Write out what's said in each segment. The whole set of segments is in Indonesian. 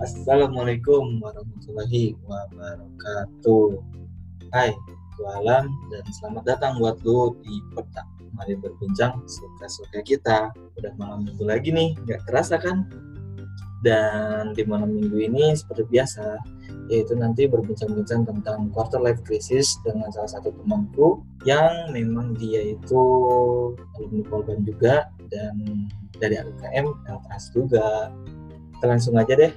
Assalamualaikum warahmatullahi wabarakatuh. Hai, Alam dan selamat datang buat lu di Peta. Mari berbincang suka-suka kita. Udah malam minggu lagi nih, nggak kerasa kan? Dan di malam minggu ini seperti biasa, yaitu nanti berbincang-bincang tentang quarter life crisis dengan salah satu temanku yang memang dia itu alumni Polban juga dan dari AUKM Eltras juga. Kita langsung aja deh.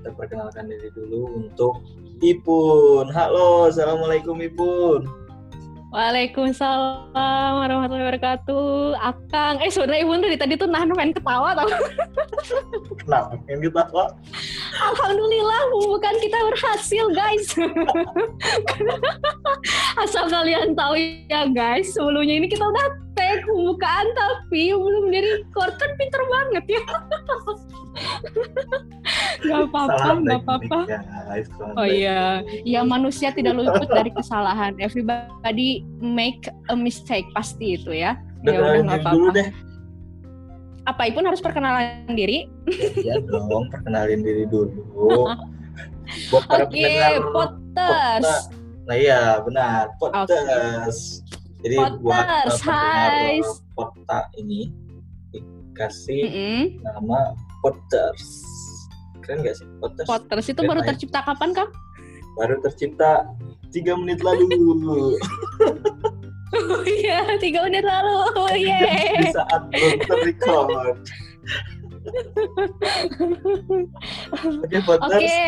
Kita perkenalkan diri dulu untuk Ipun. Halo, Assalamualaikum Ipun. Waalaikumsalam warahmatullahi wabarakatuh. Akang, eh sebenarnya ibu dari tadi tuh nahan pengen ketawa tau. Kenapa? Pengen ketawa? Alhamdulillah, bukan kita berhasil guys. Asal kalian tahu ya guys, sebelumnya ini kita udah tag pembukaan tapi belum jadi record kan pinter banget ya. gak apa-apa, gak apa-apa. Oh iya, ya manusia tidak luput dari kesalahan. Everybody make a mistake pasti itu ya. Udah ya udah nggak apa-apa. Apa pun harus perkenalan diri. Ya dong, perkenalin diri dulu. Buat para Oke, pendengar. Pota. Nah iya, benar. Potters. Jadi buat Potters, uh, pendengar. Pota ini dikasih Mm-mm. nama Potters. Keren gak sih? Potters. Potters itu Keren baru ya. tercipta kapan, Kang? Baru tercipta tiga menit lalu Oh iya, tiga menit lalu. di Yeay. saat belum terrecord. Oke, Potters. Oke,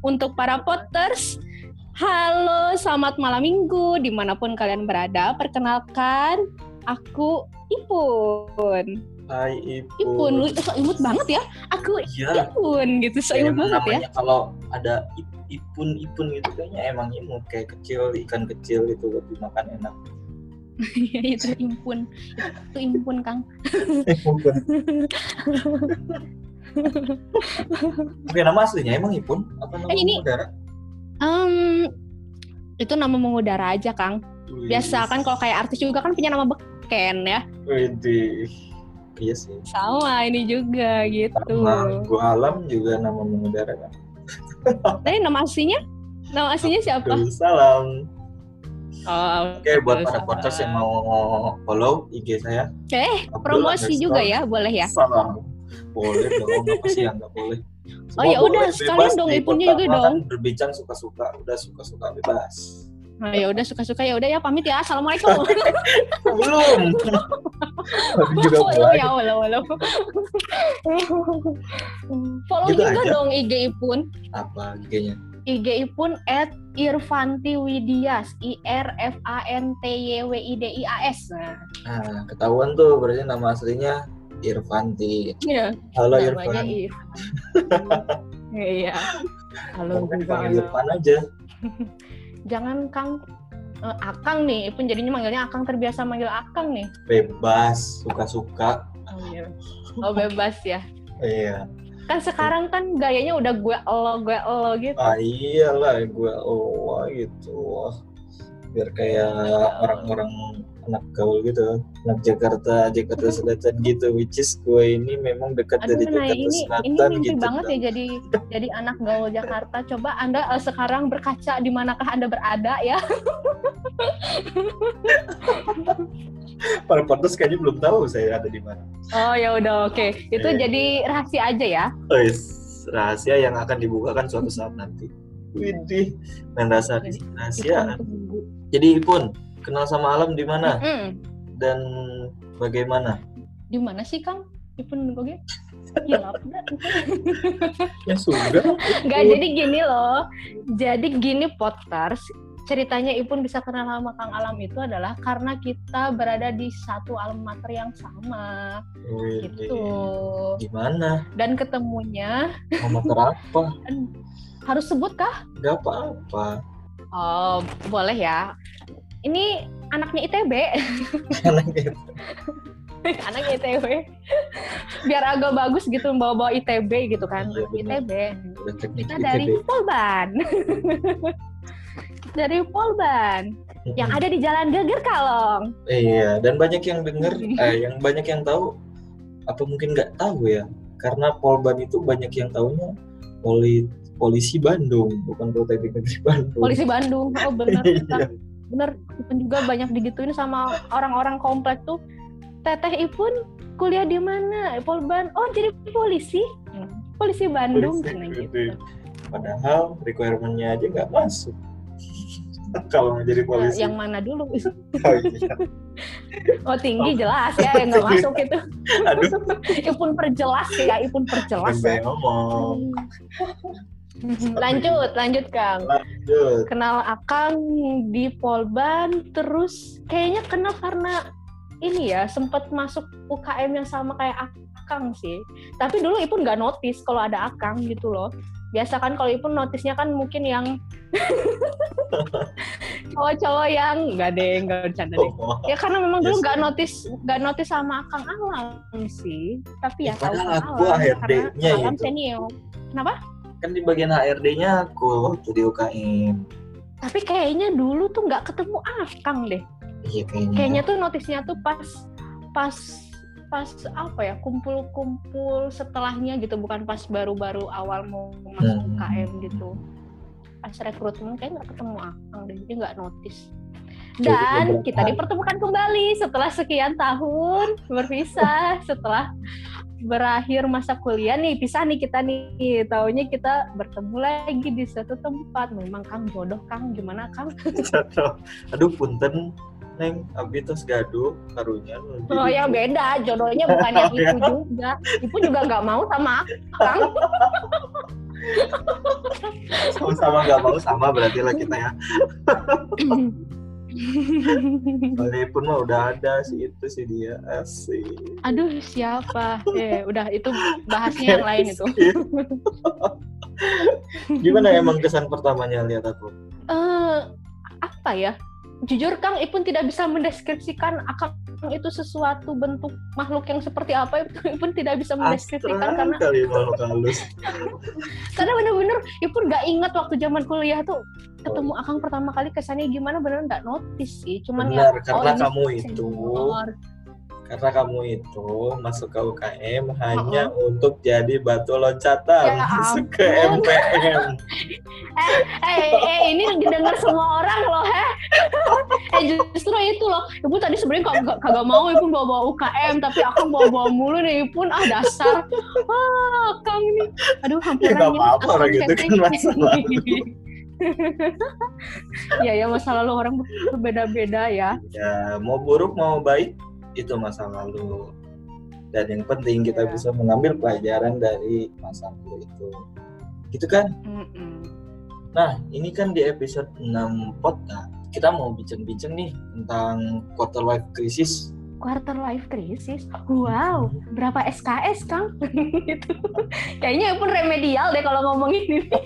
untuk para Potters, halo, selamat malam minggu di mana pun kalian berada. Perkenalkan, aku Ipun. Hai Ibu. Ipun, lu so imut banget ya. Aku Iya. Ipun gitu, so imut banget ya. kalau ada ip- ipun ipun gitu kayaknya emang imut kayak kecil ikan kecil itu buat dimakan enak. Iya, itu impun. Itu impun, Kang. Oke nama aslinya emang ipun apa nama Eh, ini- udara? Em, itu nama mengudara aja, Kang. Biasa kan kalau kayak artis juga kan punya nama beken ya. Widih. Iya sih. Sama ini juga gitu. Sama gua alam juga nama mengudara kan. Tapi nama aslinya? Nama aslinya siapa? Abdul Salam. Oh, Oke buat Abdul para podcast yang mau follow IG saya. Eh, Abdul promosi juga ya, boleh ya? Salam. Boleh dong, apa sih yang nggak boleh? Oh, ya Semua udah, sekalian dong, ipunnya juga dong. Berbincang suka-suka, udah suka-suka bebas. Nah, ya udah suka-suka ya udah ya pamit ya. Assalamualaikum. Belum. Juga ya, walau, walau. Follow Gitu juga aja. dong IG Ipun. Apa IG-nya? IG Ipun at Irfanti Widias. I R F A N T Y W I D I A S. Nah, Nah, ketahuan tuh berarti nama aslinya Irfanti. iya. Halo Irfan. Iya. Juga. halo. Irfan aja. Jangan Kang eh, Akang nih, Ipun jadinya manggilnya Akang terbiasa manggil Akang nih. Bebas, suka-suka. Oh iya. Oh bebas ya. Iya. Kan sekarang kan gayanya udah gue elo gue elo gitu. Ah iyalah gue oh gitu. Biar kayak orang-orang anak gaul gitu. Anak Jakarta, Jakarta Selatan gitu. Which is gue ini memang dekat Aduh, dari nah Jakarta ini ini Selatan mimpi gitu. banget ya jadi jadi anak gaul Jakarta. Coba Anda eh, sekarang berkaca di manakah Anda berada ya? Para pantas kayaknya belum tahu saya ada di mana. Oh ya udah oke. Itu Iya. jadi rahasia aja ya. Oh, yes. rahasia yang akan dibukakan suatu saat nanti. Widih, main rasa rahasia. Ipun tunggu. Jadi Ipun, kenal sama alam di mana Mm-mm. dan bagaimana? Di mana sih Kang? Ipun gue Ya lapar. Ya sudah. Nggak jadi gini loh. Jadi gini Potters. Ceritanya Ipun bisa kenal sama Kang Alam itu adalah karena kita berada di satu alma mater yang sama Widih. gitu. Gimana? Dan ketemunya Mau motor apa? harus sebut kah? Gak apa-apa. Oh, boleh ya. Ini anaknya ITB. Anaknya ITB. Biar agak bagus gitu bawa-bawa ITB gitu kan. Benar. ITB. Kita dari ITB. Polban. dari Polban. Yang ada di Jalan Geger Kalong. Iya, dan banyak yang denger, eh, yang banyak yang tahu, apa mungkin nggak tahu ya? Karena Polban itu banyak yang tahunya poli polisi Bandung bukan Politeknik Negeri Bandung polisi Bandung oh bener Iya. Bener Ipun juga banyak digituin sama orang-orang komplek tuh. Teteh Ipun kuliah di mana? Polban oh jadi polisi? Hmm, polisi Bandung Polisi, Nah, gitu. gitu. padahal requirement-nya aja nggak masuk. Kalau mau jadi Ya, polisi. yang mana dulu? Oh, iya. oh tinggi jelas ya yang nggak masuk itu. Aduh. Ipun perjelas ya Ipun perjelas ya. ngomong. Hmm. Lanjut lanjut Kang. Lanjut. Kenal Akang di Polban terus kayaknya kenal karena ini ya sempat masuk UKM yang sama kayak Akang sih. Tapi dulu Ipun nggak notice kalau ada Akang gitu loh. Biasa kan kalau Ipun notisnya kan mungkin yang cowok-cowok yang nggak deh nggak bercanda deh. Oh, ya karena memang dulu Yes. nggak notice nggak notice sama Akang Alam sih. Tapi ya Ya, tahu aku Alam karena Alam itu. senior. Kenapa kan di bagian HRD-nya aku waktu di UKM tapi kayaknya dulu tuh nggak ketemu Akang deh. Iya kayaknya. Kayaknya tuh notisnya tuh pas pas pas apa ya kumpul-kumpul setelahnya gitu bukan pas baru-baru awal mau masuk Hmm. UKM gitu. Pas rekrutmen kayak nggak ketemu akang deh jadi nggak notice dan kita dipertemukan kembali setelah sekian tahun berpisah setelah berakhir masa kuliah nih pisah nih kita nih. Taunya kita bertemu lagi di satu tempat. Memang kang jodoh kang. Gimana kang? Aduh punten neng. Abi tos gaduh karunya Oh yang beda, jodohnya bukan yang itu juga. Ibu juga nggak mau sama Kang. sama-sama nggak mau sama berarti lah kita ya walaupun mah udah ada sih itu sih dia asik Aduh siapa? Eh udah itu bahasnya yang lain itu. gimana emang kesan pertamanya lihat aku Eh apa ya? Jujur Kang Ipun tidak bisa mendeskripsikan Akang itu sesuatu bentuk makhluk yang seperti apa. Itu Ipun tidak bisa mendeskripsikan karena kali halus. Karena bener-bener Ipun nggak ingat waktu zaman kuliah tuh ketemu Akang pertama kali kesannya gimana. Bener nggak notice sih cuman ya benar karena ini kamu itu. senior. Karena kamu itu masuk ke UKM hanya untuk jadi batu loncatan Ya masuk ke. MPM eh, eh ini didengar semua orang loh heh eh justru itu loh. Ibu tadi sebenarnya kagak kagak mau ibu bawa bawa UKM tapi aku bawa bawa mulu nih pun. Ah dasar. Ah kang nih aduh hampir Ya, apa-apa, orang gitu kan masa lalu. ya ya masa lalu orang berbeda-beda ya. Ya mau buruk mau baik itu masa lalu. Dan yang penting kita Iya. bisa mengambil pelajaran dari masa lalu itu. Gitu kan? Mm-mm. nah ini kan di episode 6 podcast kita mau bincang-bincang nih tentang quarter life crisis quarter life crisis? Wow berapa SKS kang? Itu kayaknya pun remedial deh kalau ngomongin ini.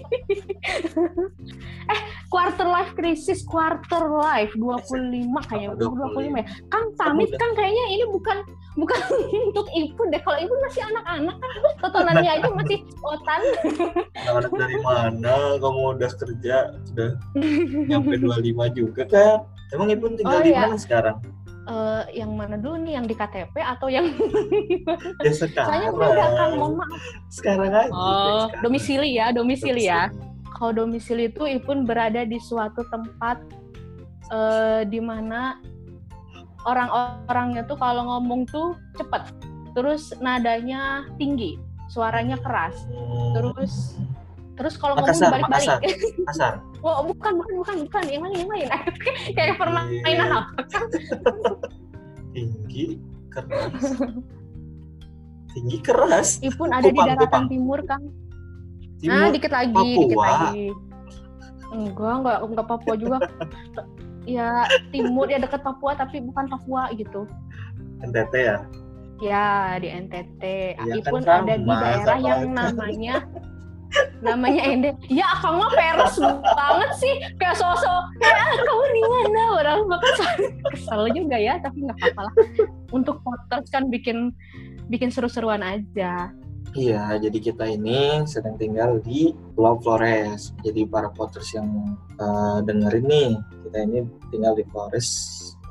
Eh quarter life crisis quarter life. 25 kayaknya. 25 ya? Kang pamit kan kayaknya ini bukan bukan untuk ibu deh. Kalau ibu masih anak-anak kan tontonannya aja masih otan. Anak-anak dari mana? Kamu udah kerja sudah nyampe 25 juga kan emang ibu tinggal Oh, di iya. mana sekarang Eh, yang mana dulu nih yang di KTP atau yang ya saya udah kang sekarang mohon maaf sekarang aja Oh, sekarang. domisili ya, domisili ya. Kalau domisili itu Ipun berada di suatu tempat eh, di mana orang-orangnya tuh kalau ngomong tuh cepet, terus nadanya tinggi, suaranya keras, Hmm. terus terus kalau Makassar, ngomong balik-balik, Makassar. oh bukan bukan bukan bukan yang lain yang lain, kayak permainan Iya. apa? tinggi keras tinggi keras Ipun ada di Kupang, daratan Kupang. timur kan? timur Nah, dikit lagi, dikit Papua. lagi. Enggak, enggak, enggak Papua juga. ya timur ya dekat Papua tapi bukan Papua gitu. NTT ya Ya di NTT. Iya kan Ipun ada di daerah yang namanya namanya Ende. Ya mah peres banget sih kayak sosok ya kamu di mana orang bahkan kesel juga ya tapi nggak apa-apa lah. Untuk podcast kan bikin bikin seru-seruan aja. Iya, jadi kita ini sedang tinggal di Pulau Flores. Jadi para potters yang eh, dengerin nih, kita ini tinggal di Flores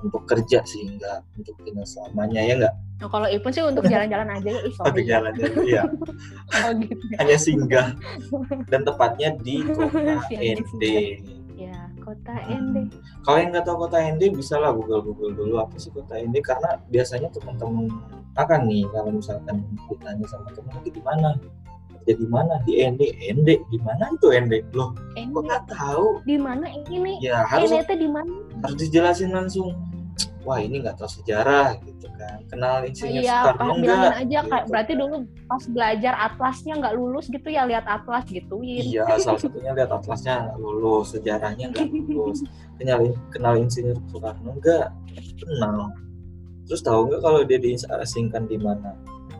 untuk kerja sih enggak untuk tinggal selamanya ya enggak Nah, kalau Ipun sih untuk jalan-jalan aja ya, sorry. untuk jalan-jalan iya Oh gitu. ya. hanya singgah dan tepatnya di kota ND Ya, kota Hmm. ND. kalau yang nggak tahu kota ND bisa lah google google dulu apa sih kota ND karena biasanya teman-teman akan nih kalau misalkan ditanya sama teman lagi di mana kerja di mana di ND ND di mana itu ND loh ND kok nggak tahu di mana ini? ya harus ND di mana? harus dijelasin langsung wah ini nggak tahu sejarah gitu kan. Kenal insinyur Iya, Soekarno enggak aja kayak Gitu berarti kan. dulu pas belajar atlasnya nggak lulus gitu ya lihat atlas gituin. iya salah satunya lihat atlasnya nggak lulus sejarahnya nggak lulus. Kenal kenal insinyur Soekarno enggak kenal. Terus tahu nggak kalau dia diasingkan di mana?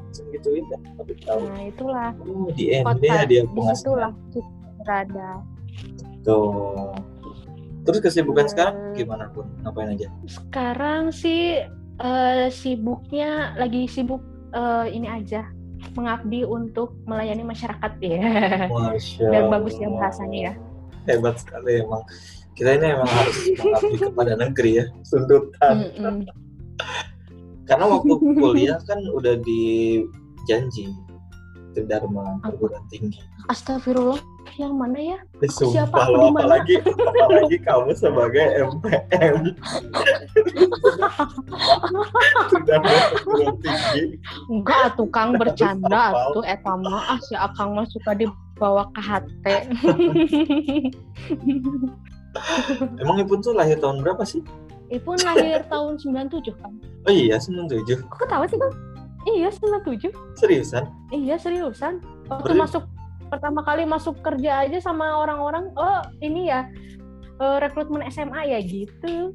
Segituin kan tapi tahu. Nah, itulah. Oh di ND ya dia di situlah pengasingan kita berada. tuh terus kesibukan Eh. sekarang gimana pun ngapain aja Sekarang sih eh, sibuknya lagi sibuk eh, ini aja mengabdi untuk melayani masyarakat ya. Masya Biar bagus ya bahasanya ya. hebat sekali emang kita ini emang harus mengabdi kepada negeri ya tuntutan Mm-mm. karena waktu kuliah kan udah dijanji Tridharma perguruan tinggi Astagfirullah, yang mana ya? Siapa sumpah aku lo apalagi apalagi kamu sebagai MPM perguruan tinggi Enggak, tukang bercanda tuh eta mah ah si Akang mah suka dibawa ke hati. emang ibu tuh lahir tahun berapa sih Ipun lahir tahun 97 kan. oh iya 97 Kok ketawa sih, Bang? Iya, 97. seriusan Iya, seriusan. Waktu Berarti- masuk pertama kali masuk kerja aja sama orang-orang, oh ini ya eh, rekrutmen SMA ya gitu.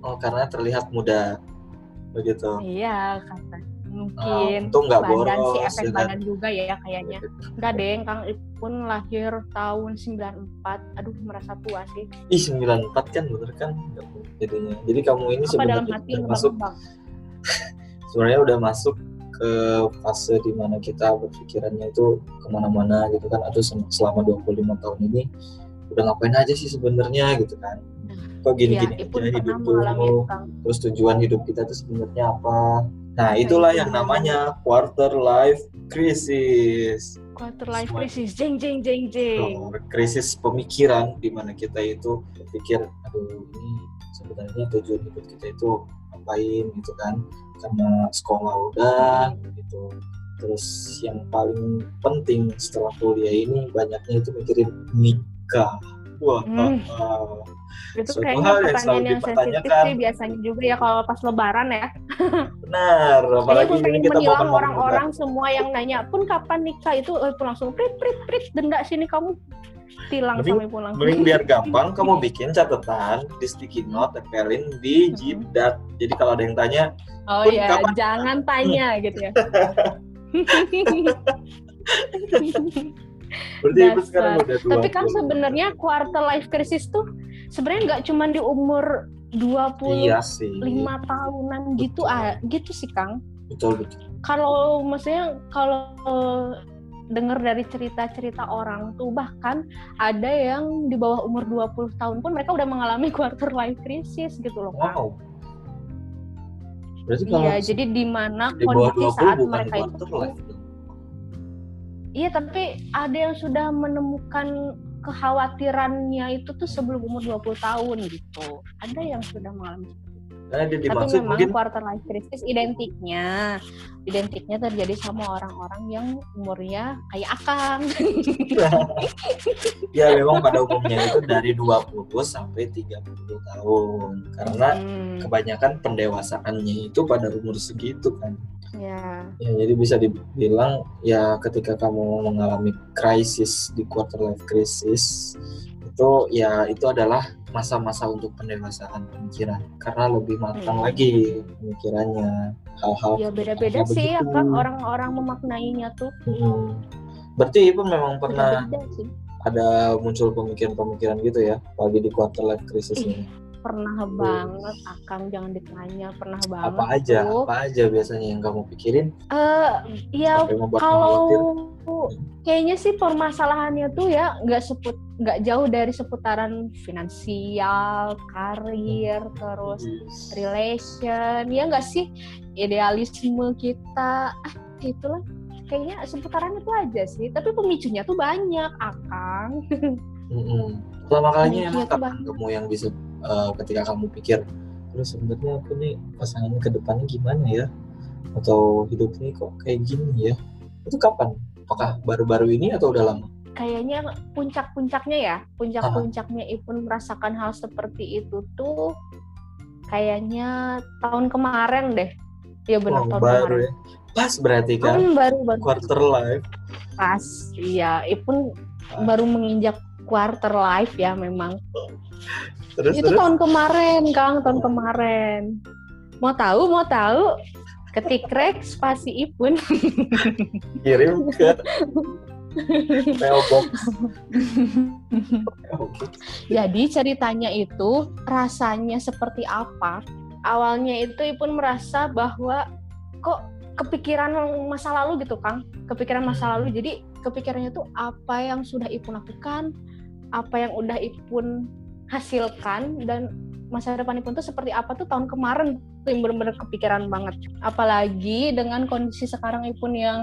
oh karena terlihat muda begitu Iya, kata Ah, mungkin untung nggak badan sih efek ya kan? badan juga ya kayaknya. Enggak deh, Kang Ipun lahir tahun 94. Aduh, merasa tua sih. Ih 94 kan bener kan Nggak jadinya. Jadi kamu ini Apa dalam sebenarnya hati masuk sebenarnya udah masuk ke fase di mana kita berpikirannya itu ke mana-mana gitu kan. Atau sem- selama 25 tahun ini udah ngapain aja sih sebenarnya gitu kan. Kok Iya, gini-gini aja pernah hidup tuh itu, terus tujuan hidup kita tuh sebenarnya apa? Nah itulah itu yang dia. namanya quarter life crisis. Quarter life Semua- crisis, jeng jeng jeng jeng. Krisis pemikiran di mana kita itu berpikir aduh ini sebenarnya tujuan hidup kita itu ngapain gitu kan. Karena sekolah udah gitu. Terus yang paling penting setelah kuliah ini banyaknya itu mikirin nikah wah Hmm. ah, Itu Suatu kayaknya hal yang selalu yang sensitif dipertanyakan. sih biasanya juga ya kalau pas lebaran ya. benar apalagi ini kita menilang orang-orang semua yang nanya pun kapan nikah itu eh, pun langsung prit prit prit denda sini kamu tilang Mending- sampai pulang. Mending biar gampang, kamu bikin catatan di sticky note, tempelin di jidat. Jadi kalau ada yang tanya, Oh iya, kapan- jangan tanya gitu ya. berarti ibu sekarang udah dua. Tapi kan sebenarnya quarter life crisis tuh sebenarnya nggak cuma di umur 25 Iya sih. tahunan gitu Betul. ah gitu sih Kang. Betul betul. kalau maksudnya kalau dengar dari cerita-cerita orang tuh bahkan ada yang di bawah umur 20 tahun pun mereka udah mengalami quarter life crisis gitu loh Kak. Wow. Berarti kalau Iya, jadi di mana kondisi 20 saat mereka itu life. Iya, tapi ada yang sudah menemukan kekhawatirannya itu tuh sebelum umur 20 tahun gitu. Ada yang sudah mengalami Karena dia Tapi dimaksud memang mungkin quarter life crisis identiknya identiknya terjadi sama orang-orang yang umurnya kayak Akang. ya memang pada umumnya itu dari 20 sampai 30 tahun. Karena Hmm, kebanyakan pendewasaannya itu pada umur segitu kan. ya. Ya, jadi bisa dibilang ya ketika kamu mengalami krisis di quarter life crisis itu ya itu adalah masa-masa untuk pendewasaan pemikiran karena lebih matang Hmm. lagi pemikirannya hal-hal Ya beda-beda sih ya kan orang-orang memaknainya tuh Hmm. Berarti Ibu memang pernah sih. ada muncul pemikiran-pemikiran gitu ya, apalagi di quarter life crisis ini. Pernah banget Akang jangan ditanya, pernah banget. Apa aja, tuh. apa aja biasanya yang kamu pikirin Eh, ya kalau kayaknya sih permasalahannya tuh ya nggak seput nggak jauh dari seputaran finansial, karir, terus relation, ya nggak sih idealisme kita, ah itulah kayaknya seputaran itu aja sih. Tapi pemicunya tuh banyak, akang. Mm-mm. Pertama kalinya kamu yang bisa eh, ketika kamu pikir terus sebenarnya aku nih pasangan ke depannya gimana ya atau hidup ini kok kayak gini ya itu kapan apakah baru-baru ini atau udah lama kayaknya puncak-puncaknya ya, puncak-puncaknya Ipun merasakan hal seperti itu tuh kayaknya tahun kemarin deh. Ya benar Oh, tahun baru kemarin. ya pas berarti kan Hmm, baru baru quarter life pas. Iya, Ipun Ah. baru menginjak quarter life ya memang. terus itu terus tahun kemarin, Kang, tahun kemarin. Mau tahu, mau tahu? Ketik rek spasi Ipun. kirim ke PO box PO box. Jadi ceritanya itu rasanya seperti apa? Awalnya itu Ipun merasa bahwa kok kepikiran masa lalu gitu Kang, kepikiran masa lalu. Jadi kepikirannya tuh apa yang sudah Ipun lakukan, apa yang udah Ipun hasilkan dan masa depan Ipun tuh seperti apa tuh tahun kemarin tuh yang benar-benar kepikiran banget. Apalagi dengan kondisi sekarang Ipun yang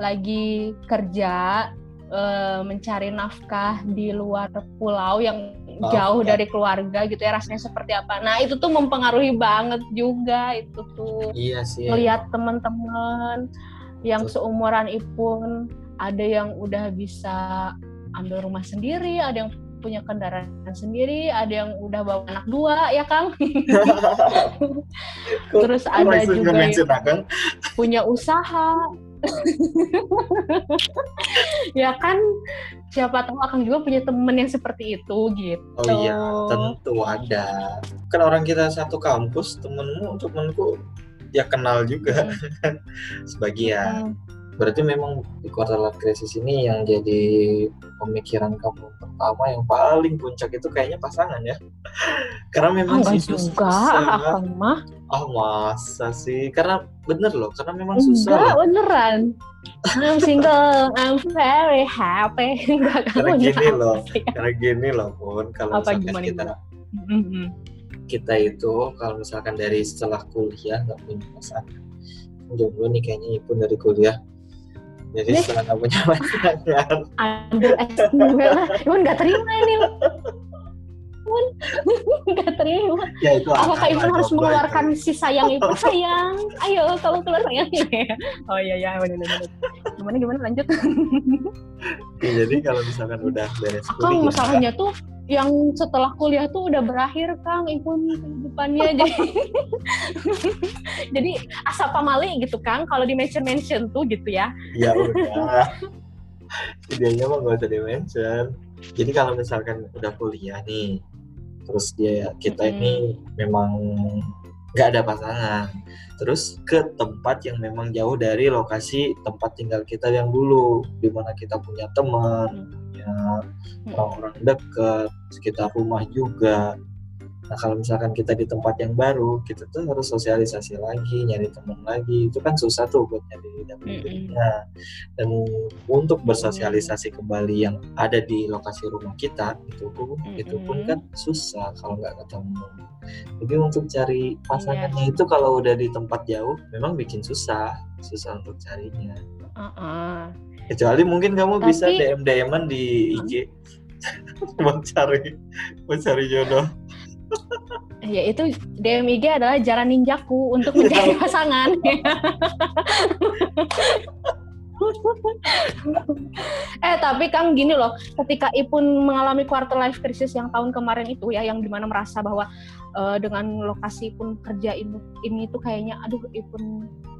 lagi kerja eh, mencari nafkah di luar pulau yang Oh, jauh ya. dari keluarga gitu ya rasanya seperti apa. Nah itu tuh mempengaruhi banget juga itu tuh iya sih melihat teman-teman yang Betul. seumuran Ipun ada yang udah bisa ambil rumah sendiri, ada yang punya kendaraan sendiri, ada yang udah bawa anak dua ya Kang. Terus ada juga punya usaha. ya kan siapa tahu akan juga punya temen yang seperti itu gitu. Oh iya, tentu ada. Kan orang kita satu kampus, temenmu, temenku ya kenal juga sebagian. Hmm. Berarti memang di quarter life crisis ini yang jadi pemikiran kamu pertama yang paling puncak itu kayaknya pasangan ya. Karena memang enggak sih juga, susah. akan mah. Oh masa sih? Karena bener loh, karena memang Enggak, susah. loh. beneran. I'm single, I'm very happy. Enggak, Karena gini loh. sih. Karena gini loh pun, kalau Apa, misalkan kita Mhm. kita itu kalau misalkan dari setelah kuliah nggak punya pasangan jomblo nih kayaknya pun dari kuliah jadi Nih. setelah nggak punya Ambil S2 lah. Iwan nggak terima ini. Iwan nggak terima. ya itu Apakah Iwan harus mengeluarkan itu. si sayang itu? Sayang, ayo kamu keluar sayang. oh iya iya benar benar. Gimana gimana lanjut. Ya, jadi kalau misalkan udah beres kuliah masalahnya tuh yang setelah kuliah tuh udah berakhir Kang Ipun kehidupannya. Jadi jadi asap pamali gitu Kang kalau di mention mention tuh gitu ya. Ya udah. Idenya mah nggak usah di mention jadi kalau misalkan udah kuliah nih terus dia kita Mm-mm. ini memang nggak ada pasangan terus ke tempat yang memang jauh dari lokasi tempat tinggal kita yang dulu di mana kita punya teman punya orang-orang dekat sekitar rumah juga. Nah kalau misalkan kita di tempat yang baru kita tuh harus sosialisasi lagi nyari teman lagi. Itu kan susah tuh buat nyari dapetinnya dan untuk bersosialisasi kembali yang ada di lokasi rumah kita itu pun itu pun kan susah kalau nggak ketemu. Jadi untuk cari pasangannya Iya. itu kalau udah di tempat jauh memang bikin susah. Susah untuk carinya. Heeh. kecuali mungkin kamu bisa Tapi- dm dman di IG buat cari buat cari jodoh. Ya itu DMIG adalah jalan ninjaku untuk mencari pasangan. Eh tapi Kang gini loh. Ketika Ipun mengalami quarter life crisis yang tahun kemarin itu ya yang di mana merasa bahwa eh, dengan lokasi Ipun kerja ini, ini tuh kayaknya aduh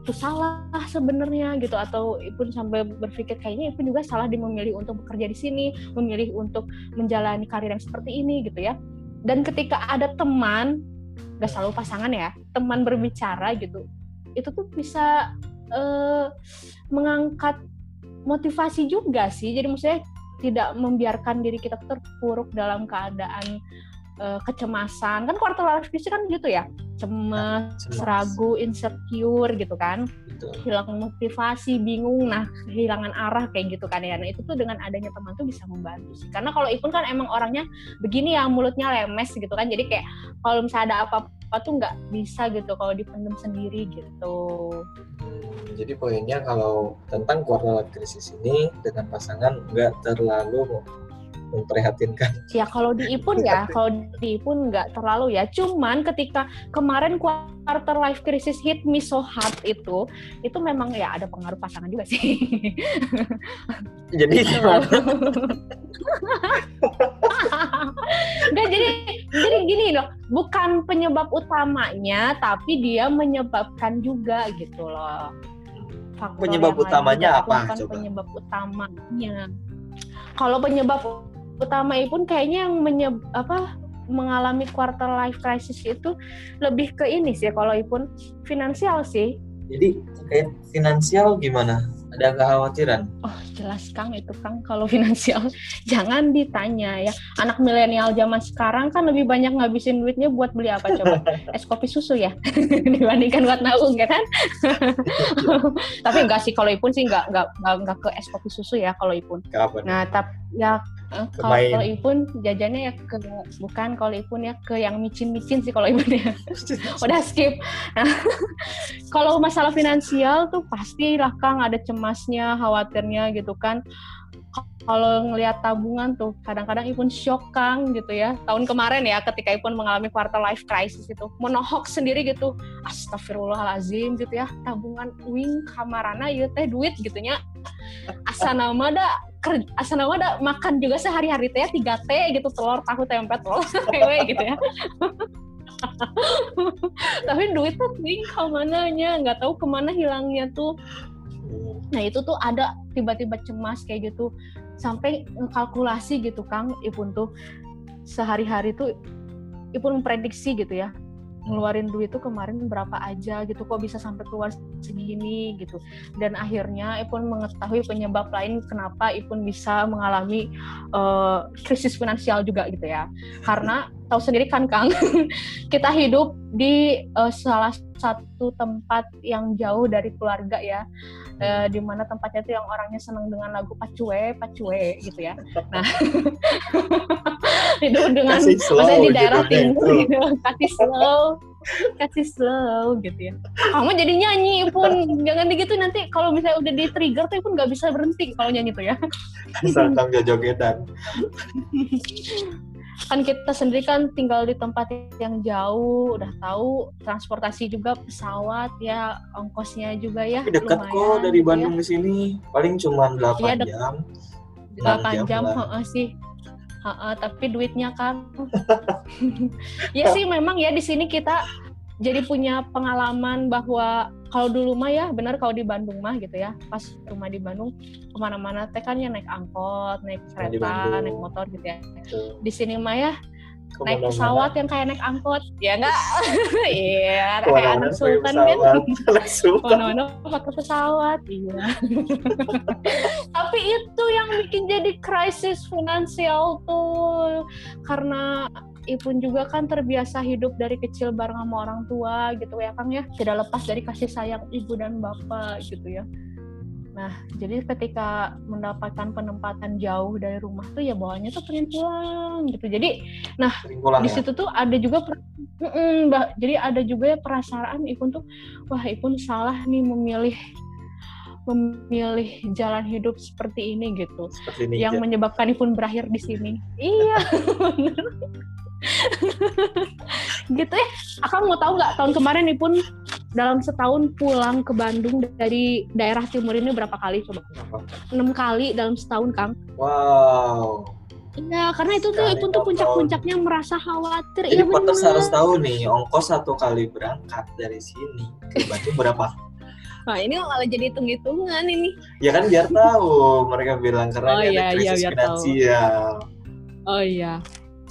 tuh salah sebenarnya gitu. Atau Ipun sampai berpikir kayaknya Ipun juga salah di memilih untuk bekerja di sini memilih untuk menjalani karir yang seperti ini gitu ya. Dan ketika ada teman gak selalu pasangan ya teman berbicara gitu itu tuh bisa eh, mengangkat motivasi juga sih. Jadi maksudnya tidak membiarkan diri kita terpuruk dalam keadaan eh, kecemasan kan quarter life crisis kan gitu ya cemas, Cemas. ragu insecure gitu kan Betul. hilang motivasi, bingung, nah kehilangan arah kayak gitu kan ya. Nah itu tuh dengan adanya teman tuh bisa membantu sih. Karena kalau Ipun kan emang orangnya begini ya mulutnya lemes gitu kan. Jadi kayak kalau misalnya ada apa-apa tuh nggak bisa gitu kalau dipendam sendiri gitu. Hmm, jadi poinnya kalau tentang quarter life crisis ini dengan pasangan nggak terlalu memprihatinkan. Ya kalau di Ipun ya, kalau di Ipun nggak terlalu ya. Cuman ketika kemarin quarter life crisis hit me so hard itu, itu memang ya ada pengaruh pasangan juga sih. Jadi Gitu. gimana? Nggak, jadi jadi gini loh, bukan penyebab utamanya, tapi dia menyebabkan juga gitu loh. Faktor Penyebab utamanya apa? bukan Coba. penyebab utamanya. Kalau penyebab utama pun kayaknya yang menyeb, apa mengalami quarter life crisis itu lebih ke ini sih kalau Ipun. Finansial sih. Jadi terkait finansial gimana? Ada kekhawatiran? Oh jelas Kang itu Kang. Kalau finansial jangan ditanya ya. Anak milenial zaman sekarang kan lebih banyak ngabisin duitnya buat beli apa coba? Es kopi susu ya? Dibandingkan buat nabung ya kan? Tapi enggak sih kalau Ipun sih enggak enggak enggak, enggak ke es kopi susu ya kalau Ipun. Nah tapi ya kalau kalau Ipun jajannya ya ke bukan kalau Ipun ya ke yang micin-micin sih kalau Ipun ya udah skip. Nah, kalau masalah finansial tuh pastilah Kang ada cemasnya, khawatirnya gitu kan. Kalau ngelihat tabungan tuh kadang-kadang Ipun shock Kang gitu ya. Tahun kemarin ya ketika Ipun mengalami quarter life crisis itu menohok sendiri gitu. Astagfirullahalazim gitu ya. Tabungan wing kamarana ya teh duit gitu nya. Asa nama da ker- asa nama da makan juga sehari-hari teh 3 T gitu telur tahu tempe telur wewe gitu ya. tapi duit tuh wing ke mananya nggak tahu ke mana hilangnya tuh nah itu tuh ada tiba-tiba cemas kayak gitu. Sampai ngekalkulasi gitu Kang Ipun tuh. Sehari-hari tuh Ipun memprediksi gitu ya ngeluarin duit tuh kemarin berapa aja gitu kok bisa sampai keluar segini gitu. Dan akhirnya Ipun mengetahui penyebab lain kenapa Ipun bisa mengalami eh, krisis finansial juga gitu ya. Karena tahu sendiri kan Kang? Kita hidup di eh, salah satu tempat yang jauh dari keluarga ya. Eh, di mana tempatnya tuh yang orangnya senang dengan lagu pacue pacue gitu ya. Nah hidup dengan Kasih slow maksudnya di daerah gitu, timur gitu kasih slow kasih slow gitu ya. Kamu jadi nyanyi pun. Jangan begitu nanti kalau misalnya udah di trigger tuh pun nggak bisa berhenti kalau nyanyi tuh ya. Asal kamu jogetan. kan kita sendiri kan tinggal di tempat yang jauh udah tahu transportasi juga pesawat ya ongkosnya juga ya Tapi dekat kok lumayan dari gitu ya. Bandung ke sini. Paling cuma 8 Iya, dek- jam. 8 6 jam, lah. sih. Heeh, tapi duitnya kan. ya sih memang ya di sini kita jadi punya pengalaman bahwa kalau dulu mah ya benar kalau di Bandung mah gitu ya pas rumah di Bandung ke mana-mana teh kan ya naik angkot naik kereta naik motor gitu ya. Di sini mah ya naik pesawat yang kayak naik angkot ya enggak? Iya kayak Ke mana-mana anak sultan kan. Mana-mana pakai pesawat iya. Tapi itu yang bikin jadi krisis finansial tuh karena Ipun juga kan terbiasa hidup dari kecil bareng sama orang tua gitu ya Kang ya tidak lepas dari kasih sayang ibu dan bapak gitu ya nah jadi ketika mendapatkan penempatan jauh dari rumah tuh ya bawahnya tuh pengen pulang gitu jadi pulang di ya. situ tuh ada juga per- Mm-mm, Mbak. jadi ada juga ya perasaan Ipun tuh wah Ipun salah nih memilih memilih jalan hidup seperti ini gitu Seperti ini. yang menyebabkan Ipun berakhir di sini iya. gitu ya akang mau tahu nggak tahun kemarin Ipun dalam setahun pulang ke Bandung dari daerah timur ini berapa kali coba enam kali dalam setahun Kang Wow. Iya, karena itu tuh Ipun tuh puncak-puncaknya merasa khawatir. Jadi Iya Potters bener. harus tahu nih, ongkos satu kali berangkat dari sini ke Bandung berapa? Nah, ini malah jadi hitung-hitungan ini. Ya kan biar tahu mereka bilang karena Oh, ini iya, ada iya, krisis tahu. finansial. Oh iya.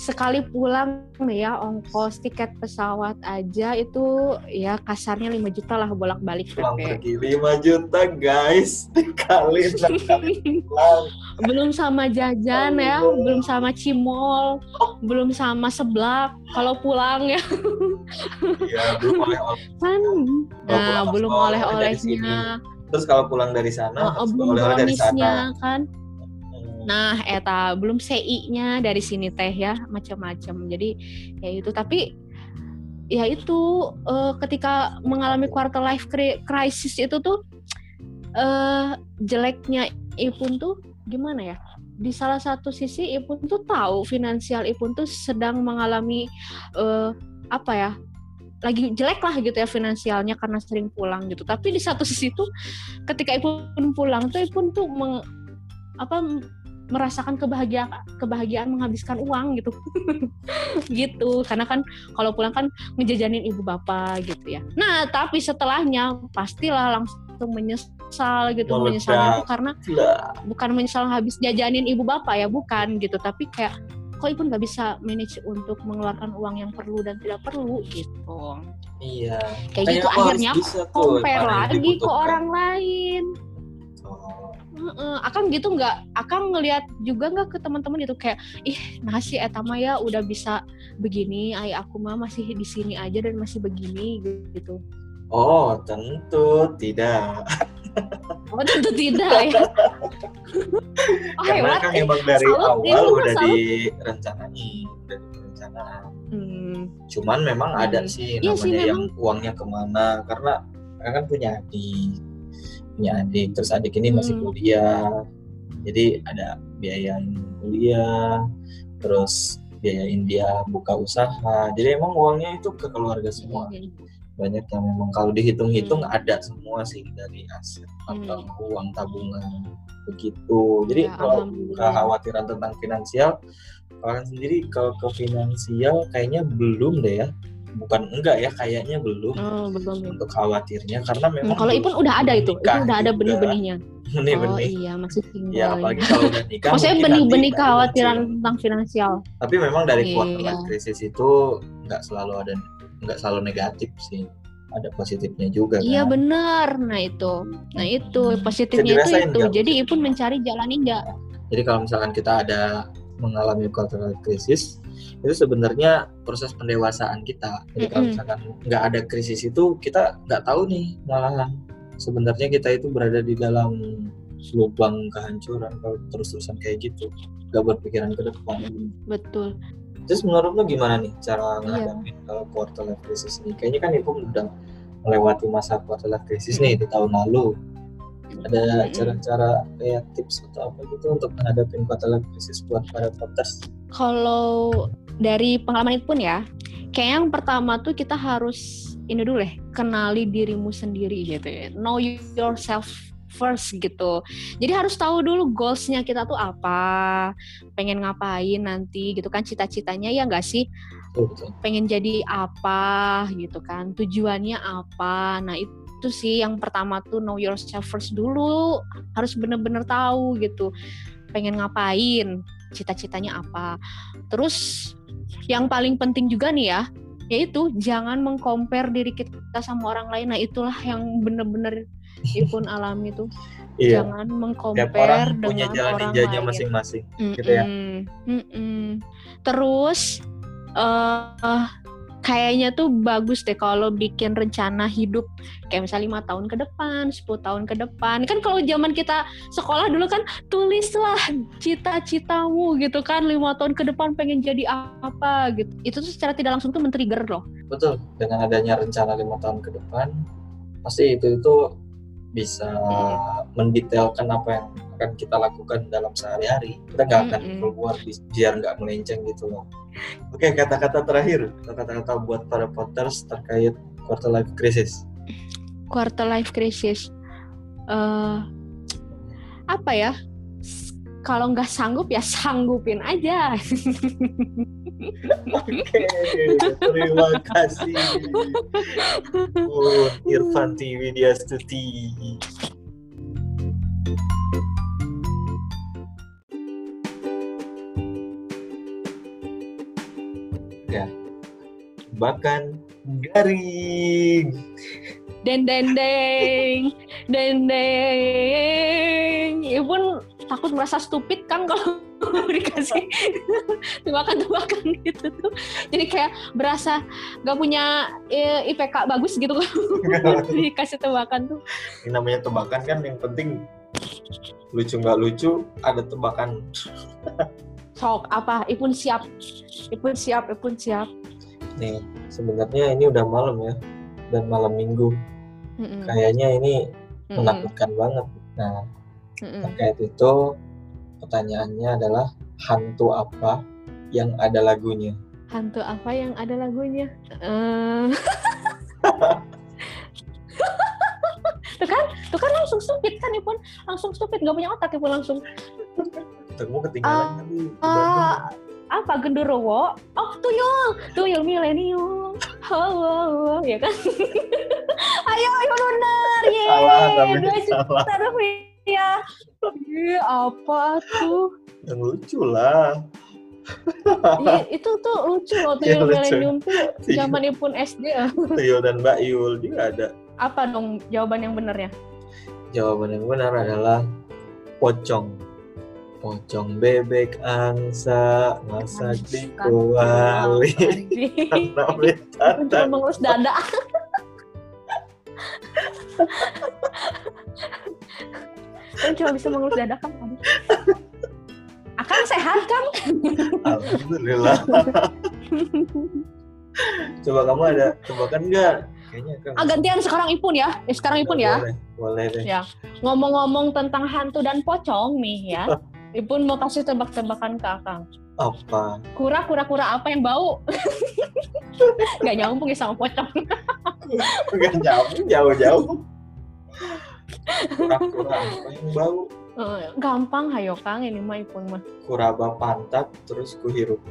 Sekali pulang nih ya ongkos tiket pesawat aja itu ya kasarnya 5 juta lah bolak-balik Pulang pergi 5 juta guys dikali enam kali pulang. belum sama jajan ya, Allah. belum sama cimol, belum sama seblak kalau pulang ya. Iya, belum oleh-oleh. kan nah belum oleh-olehnya Terus kalau pulang dari sana, oh, oh, belum oleh-oleh dari sana. kan. Nah, eta belum CI-nya dari sini teh ya, macam-macam. Jadi ya itu tapi ya itu eh, ketika mengalami quarter life cri- crisis itu tuh eh jeleknya Ipun tuh gimana ya? Di salah satu sisi Ipun tuh tahu finansial Ipun tuh sedang mengalami eh apa ya? lagi jelek lah gitu ya finansialnya karena sering pulang gitu. Tapi di satu sisi tuh ketika Ipun pulang tuh Ipun tuh meng- apa merasakan kebahagiaan kebahagiaan menghabiskan uang gitu. Gitu karena kan kalau pulang kan ngejajanin ibu bapak gitu ya. Nah tapi setelahnya pastilah langsung menyesal gitu Meledak. menyesalnya tuh karena Lah, bukan menyesal habis jajanin ibu bapak ya bukan gitu. Tapi kayak kok ibu nggak bisa manage untuk mengeluarkan uang yang perlu dan tidak perlu gitu. Iya. kayak gitu aku harus akhirnya compare lagi ke orang lain Akang gitu nggak akang ngelihat juga nggak ke teman-teman itu kayak ih nasi etama ya udah bisa begini ay aku mah masih di sini aja dan masih begini gitu Oh, tentu tidak. oh tentu tidak ya oh Karena hebat kan eh. emang dari salut, awal mah udah direncanain, udah direncanain. Hmm, Cuman memang ada Hmm. sih Iya namanya sih, yang uangnya ke mana karena kan punya adik, punya adik terus adik ini masih Hmm. kuliah, jadi ada biayain kuliah, terus biayain dia buka usaha. Jadi emang uangnya itu ke keluarga semua. Banyak yang memang kalau dihitung-hitung Hmm. ada semua sih dari aset atau Hmm. uang tabungan begitu. Jadi Ya, kalau kekhawatiran tentang finansial, kalian sendiri kalau ke finansial kayaknya belum deh ya. Bukan enggak ya, kayaknya belum oh belum ya. untuk khawatirnya karena Hmm, memang kalau Ipun udah ada itu, itu udah ada juga. benih-benihnya. benih-benih. Oh iya, masih single. Ya apalagi kalau udah nikah. Maksudnya benih-benih kekhawatiran muncul. tentang finansial. Tapi memang dari Iya. quarter life crisis itu nggak selalu ada nggak selalu negatif sih. Ada positifnya juga Iya kan. benar. Nah itu, nah itu Hmm. positifnya itu itu. Jadi? Ipun mencari jalan ninja. Jadi kalau misalkan kita ada mengalami life crisis, itu sebenarnya proses pendewasaan kita. Jadi kalau misalkan nggak ada krisis itu, kita nggak tahu nih malahan sebenarnya kita itu berada di dalam lubang kehancuran kalau terus-terusan kayak gitu, nggak berpikiran ke depan. Betul. Terus menurut lo gimana nih cara Iya. menghadapi uh, quarter life crisis ini? Kayaknya kan Ibu udah melewati masa quarter life crisis nih di tahun lalu. Ada cara-cara kayak tips atau apa gitu untuk menghadapi life crisis buat para voters? Kalau dari pengalaman itu pun ya, kayak yang pertama tuh kita harus ini dulu deh, kenali dirimu sendiri gitu ya. Know yourself first gitu. Jadi harus tahu dulu goalsnya kita tuh apa, pengen ngapain nanti gitu kan cita-citanya ya nggak sih? Betul. pengen jadi apa gitu kan tujuannya apa nah itu sih yang pertama tuh know yourself first dulu harus bener-bener tahu gitu pengen ngapain cita-citanya apa terus yang paling penting juga nih ya yaitu jangan mengcompare diri kita sama orang lain nah itulah yang bener-bener Ipun alami tuh Iya. jangan mengcompare orang punya dengan jalan orang ninjanya masing-masing. gitu ya. Mm-mm, mm-mm. Terus eh kayaknya tuh bagus deh kalau bikin rencana hidup kayak misalnya lima tahun ke depan, 10 tahun ke depan. Kan kalau zaman kita sekolah dulu kan tulislah cita-citamu gitu kan lima tahun ke depan pengen jadi apa gitu. Itu tuh secara tidak langsung tuh men-trigger loh. Betul. Dengan adanya rencana lima tahun ke depan, pasti itu itu bisa mendetailkan apa yang akan kita lakukan dalam sehari-hari. Kita nggak akan Mm-mm. keluar bi- biar nggak melenceng gitu loh. Oke, kata-kata terakhir, kata-kata buat para voters terkait quarter life crisis. Quarter life crisis. eh apa ya? Kalau nggak sanggup ya sanggupin aja. Oke, terima kasih. Oh, Irfan TV dia Stuti. Bahkan garing. Den den deng, den deng. Ibu takut merasa stupid kan kalau dikasih tebakan-tebakan gitu tuh. Jadi kayak berasa gak punya eh, IPK bagus gitu kalau dikasih tebakan tuh. Ini namanya tebakan kan yang penting lucu nggak lucu ada tebakan. Sok apa? Ipun siap. Ipun siap, Ipun siap. Nih, sebenarnya ini udah malam ya dan malam minggu. Mm-mm. Kayaknya ini menakutkan banget. Nah, Mm-mm. terkait itu pertanyaannya adalah hantu apa yang ada lagunya? Hantu apa yang ada lagunya? Eh, tuh kan, tuh kan langsung stupid kan Ipun, langsung stupid gak punya otak Ipun langsung. Kamu ketinggalan di Bandung. Apa genderuwo? Oh tuyul, tuyul milenium. Halo, ya kan? Ayo, ayo benar, ye. Salah, tapi Dua salah. juta rupiah. Apa tuh? Yang lucu lah. Iya, itu tuh lucu loh Iya, tuyul milenium tuh Tuyul. zaman Ipun SD ya. Tuyul dan Mbak Yul juga ada. Apa dong jawaban yang benernya? Jawaban yang benar adalah pocong. Pocong bebek angsa masak di kuali karena betata. mengelus dada. kan cuma bisa mengelus dada kan. Akang sehat kan? Alhamdulillah. Coba kamu ada tebakan nggak? Kayaknya kan. Ah, gantian sekarang Ipun ya. Eh, sekarang Ipun ya. Boleh, boleh deh. Ya. Ngomong-ngomong tentang hantu dan pocong nih ya. Ipun mau kasih tebak-tebakan ke Akang. Apa? Kura kura-kura apa yang bau? Gak nyambung ya sama pocong. Gak jauh, jauh-jauh. Kura-kura apa yang bau? Eh, gampang hayo Kang ini mah Ipun mah. Kuraba pantat terus kuhirup.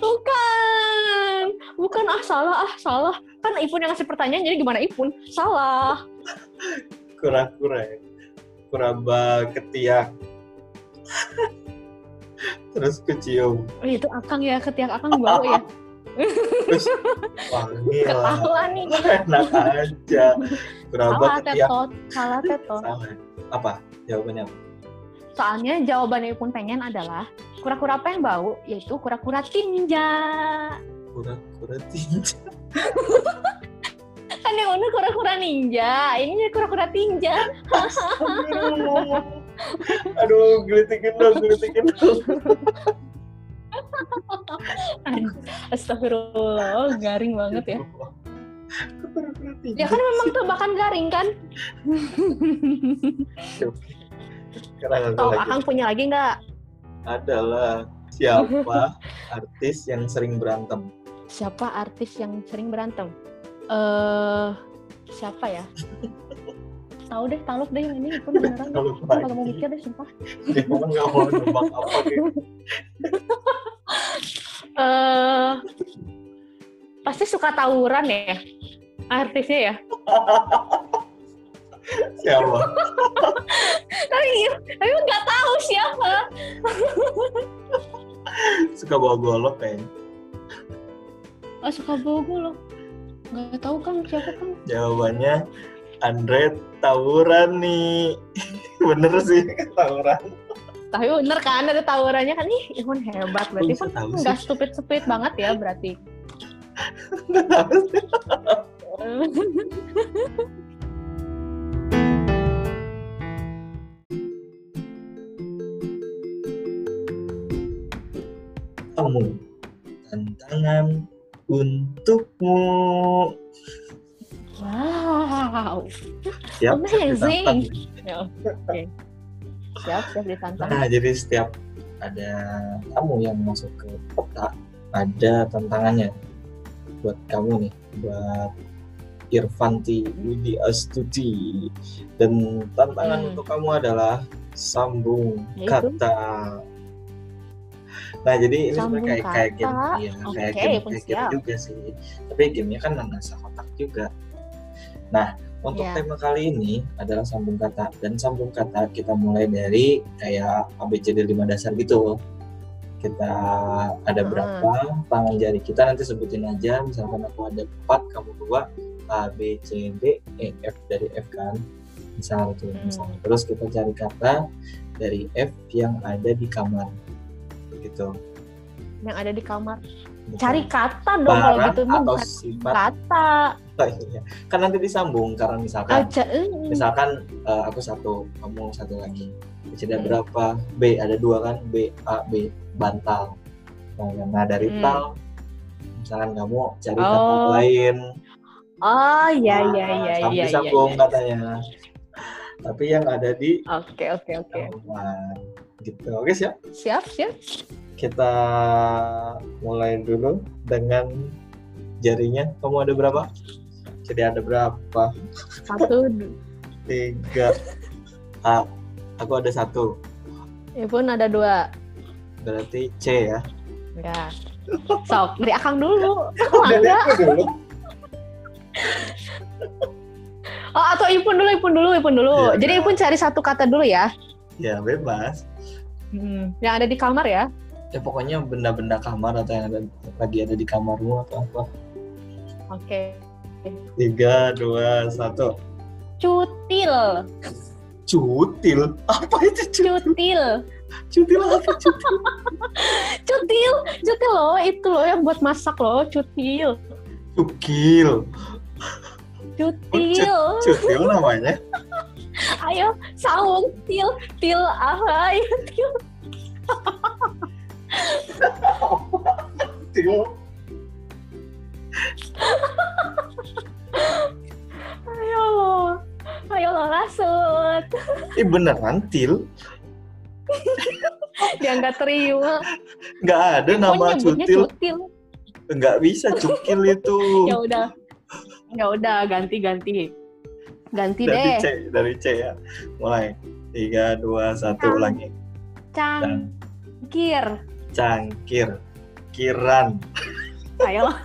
Bukan. Bukan ah salah ah salah. Kan Ipun yang ngasih pertanyaan jadi gimana Ipun? Salah. Kura-kura ya. Kuraba ketiak. terus kecium. Oh, itu Akang ya ketiak Akang bau ya. Terus wangi lah. Nih. Enak aja. Kuraba Salah ketiak. tetot. Salah tetot. Salah. Apa? Jawabannya apa? Soalnya jawaban Ipun pengen adalah kura-kura apa yang bau? Yaitu kura-kura tinja. Kura-kura tinja. Kan yang mana kura-kura ninja. Ini kura-kura tinja. Aduh, gelitikin dong, gelitikin dong. Astagfirullah, garing banget ya. Ya kan memang tebakan garing kan? Tahu lagi. Akang punya lagi nggak? Adalah siapa artis yang sering berantem? Siapa artis yang sering berantem? Eh, siapa ya? Tahu deh, taluk deh yang ini pun beneran. Kalau mau mikir deh, sumpah. nggak mau apa gitu. Eh, pasti suka tawuran ya, artisnya ya. Siapa? Tapi, tapi nggak tahu siapa. Suka bawa golok kayaknya. Oh, suka bogo loh. Nggak tahu kan siapa kan? Jawabannya Andre tawuran nih. Bener sih tawuran. Tapi bener kan ada tawurannya kan? Ih, Imun hebat berarti bisa kan nggak stupid-stupid banget ya berarti. Nggak tahu sih. Kamu tantangan untukmu. Wow, Siap? Amazing. ditantang. Ya, oke. Siap, siap ditantang. Nah, jadi setiap ada tamu yang masuk ke kota, ada tantangannya buat kamu nih, buat Irfanti Widi Astuti. Dan tantangan Hmm. untuk kamu adalah sambung Yaitu? kata. Nah, jadi ini sebenarnya kayak kayak game, ya, Oke, kayak game, kayak game juga sih. Tapi gamenya kan mengasah otak juga. Nah, untuk Ya. tema kali ini adalah sambung kata dan sambung kata kita mulai dari kayak ABCD 5 dasar gitu. Kita ada Hmm. berapa tangan jari kita nanti sebutin aja misalkan aku ada 4, kamu dua A B C D E F dari F kan misal tuh Hmm. misalnya terus kita cari kata dari F yang ada di kamar gitu Yang ada di kamar. Gitu. Cari kata dong kalau barang gitu. Atau bukan sifat kata. Oh, iya. kan nanti disambung karena misalkan Aja. eh. misalkan eh, aku satu kamu satu lagi jadi Hmm. berapa B ada dua kan B A B bantal nah, dari Hmm. tal misalkan kamu cari kata Oh. lain Oh iya nah, iya iya sampai iya. iya, sambung iya. katanya tapi yang ada di Oke oke oke. Gitu oke siap Siap siap. kita mulai dulu dengan jarinya kamu ada berapa jadi ada berapa Satu. tiga A aku ada satu Ya pun ada dua. berarti C ya Ya. Sok, dari akang dulu. Aku dulu Oh, atau Ipun dulu, Ipun dulu, Ipun dulu. Iya. Jadi Ipun cari satu kata dulu ya. ya bebas Hmm, yang ada di kamar ya. ya pokoknya benda-benda kamar atau yang ada lagi ada di kamarmu atau apa Oke. tiga dua satu Cutil. cutil apa itu cutil Cutil. cutil apa cutil Cutil. Cutil loh, itu loh yang buat masak loh, cutil. cukil Cutil. cutil namanya Ayo, sawung til, til cutil Ayo lo. Ayo lo lasut. Ih beneran til Dia nggak terima. nggak ada Ipun nama cutil cutil. nggak bisa cukil itu Ya udah. Ya udah, ganti-ganti. Ganti dari deh. C dari C ya mulai tiga dua satu Cang. ulangi Cangkir. cangkir kiran Ayo.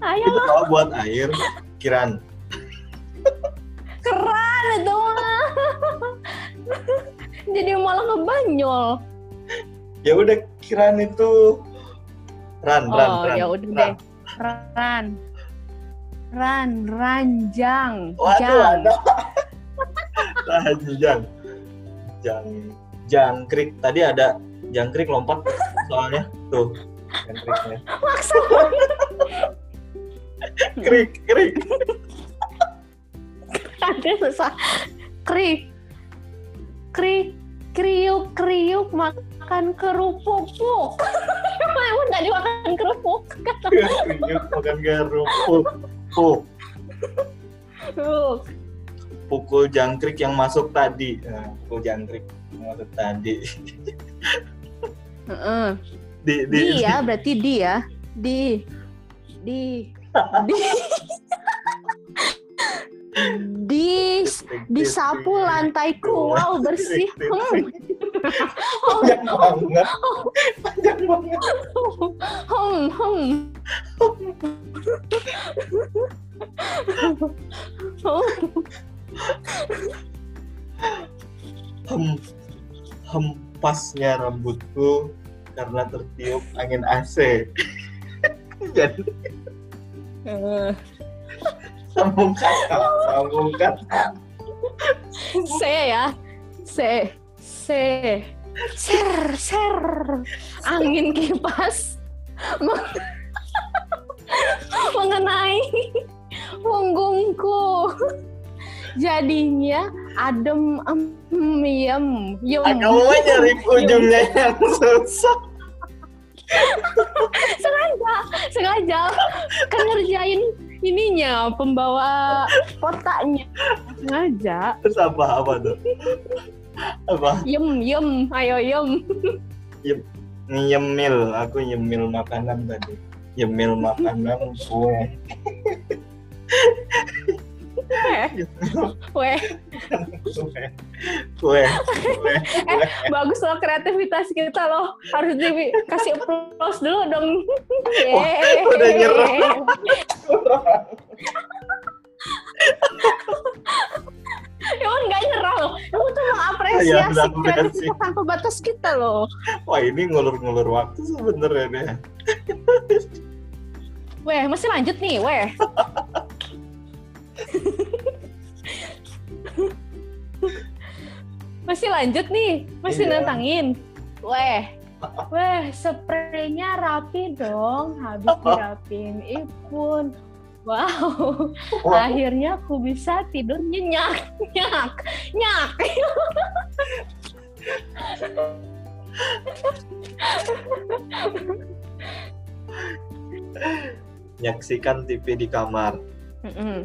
Ayo itu kalau buat air kiran keren itu mah. Jadi malah ngebanyol. ya udah kiran itu ran ran Oh, ran ya udah ran. deh. Ran. Ran, ranjang. waduh Jang. ranjang jang jangkrik tadi ada jangkrik lompat soalnya tuh jangkriknya Maksa. krik krik Ada susah. Krik. Krik. Kriuk, kriuk, makan kerupuk. Emang nggak dimakan kerupuk? kriuk makan garuk oh Kerupuk. pukul jangkrik yang masuk tadi nah, pukul jangkrik yang masuk tadi Heeh. di di, Di ya, berarti di ya. Di. Di. Di. di disapu lantaiku wow bersih hmm. Panjang banget panjang banget hmm, hmm. hem hempasnya rambutku karena tertiup angin AC jadi sambung kata sambung kata C ya C Ser ser. Angin kipas. Meng- mengenai punggungku. Jadinya adem em, yem yem kamu nyari ujungnya yang susah. Sengaja sengaja kan ngerjain ininya pembawa kotaknya. Sengaja. Terus apa apa tuh apa? Yem yem ayo yem nyemil aku nyemil makanan tadi. Nyemil makanan kue. Kue. Kue. Kue. Bagus loh kreativitas kita loh. Harus dikasih applause dulu dong. Udah nyerah. Emang nggak nyerah loh. Kamu tuh mengapresiasi benar kreativitas tanpa batas kita loh. wah ini ngulur-ngulur waktu sebenarnya deh Weh, masih lanjut nih, weh. masih lanjut nih, masih Iya. nantangin. Weh, weh, spraynya rapi dong, habis dirapin Ipun. Wow, Wah, akhirnya aku bisa tidur nyenyak, nyak, nyak. Menyaksikan TV di kamar. Mm-mm.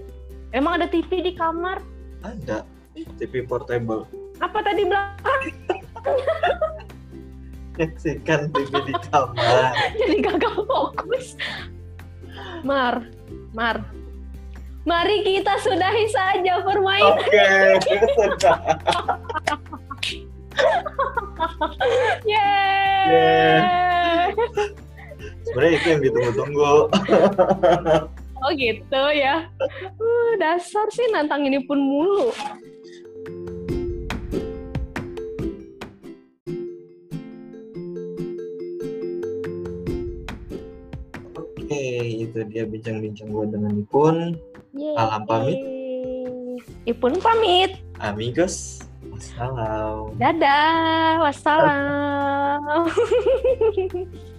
Emang ada TV di kamar? Ada TV portable. Apa tadi bilang? Menyaksikan TV di kamar. Jadi gagal fokus. Mar, Mar. Mari kita sudahi saja permainan. Oke, sudah. Yeay. Sebenarnya itu yang ditunggu-tunggu. Oh gitu ya. Uh, dasar sih nantang ini pun mulu. Itu dia bincang-bincang gue dengan Ipun. Alam pamit. Ipun pamit. Amigos, wassalam. Dadah. Wassalam.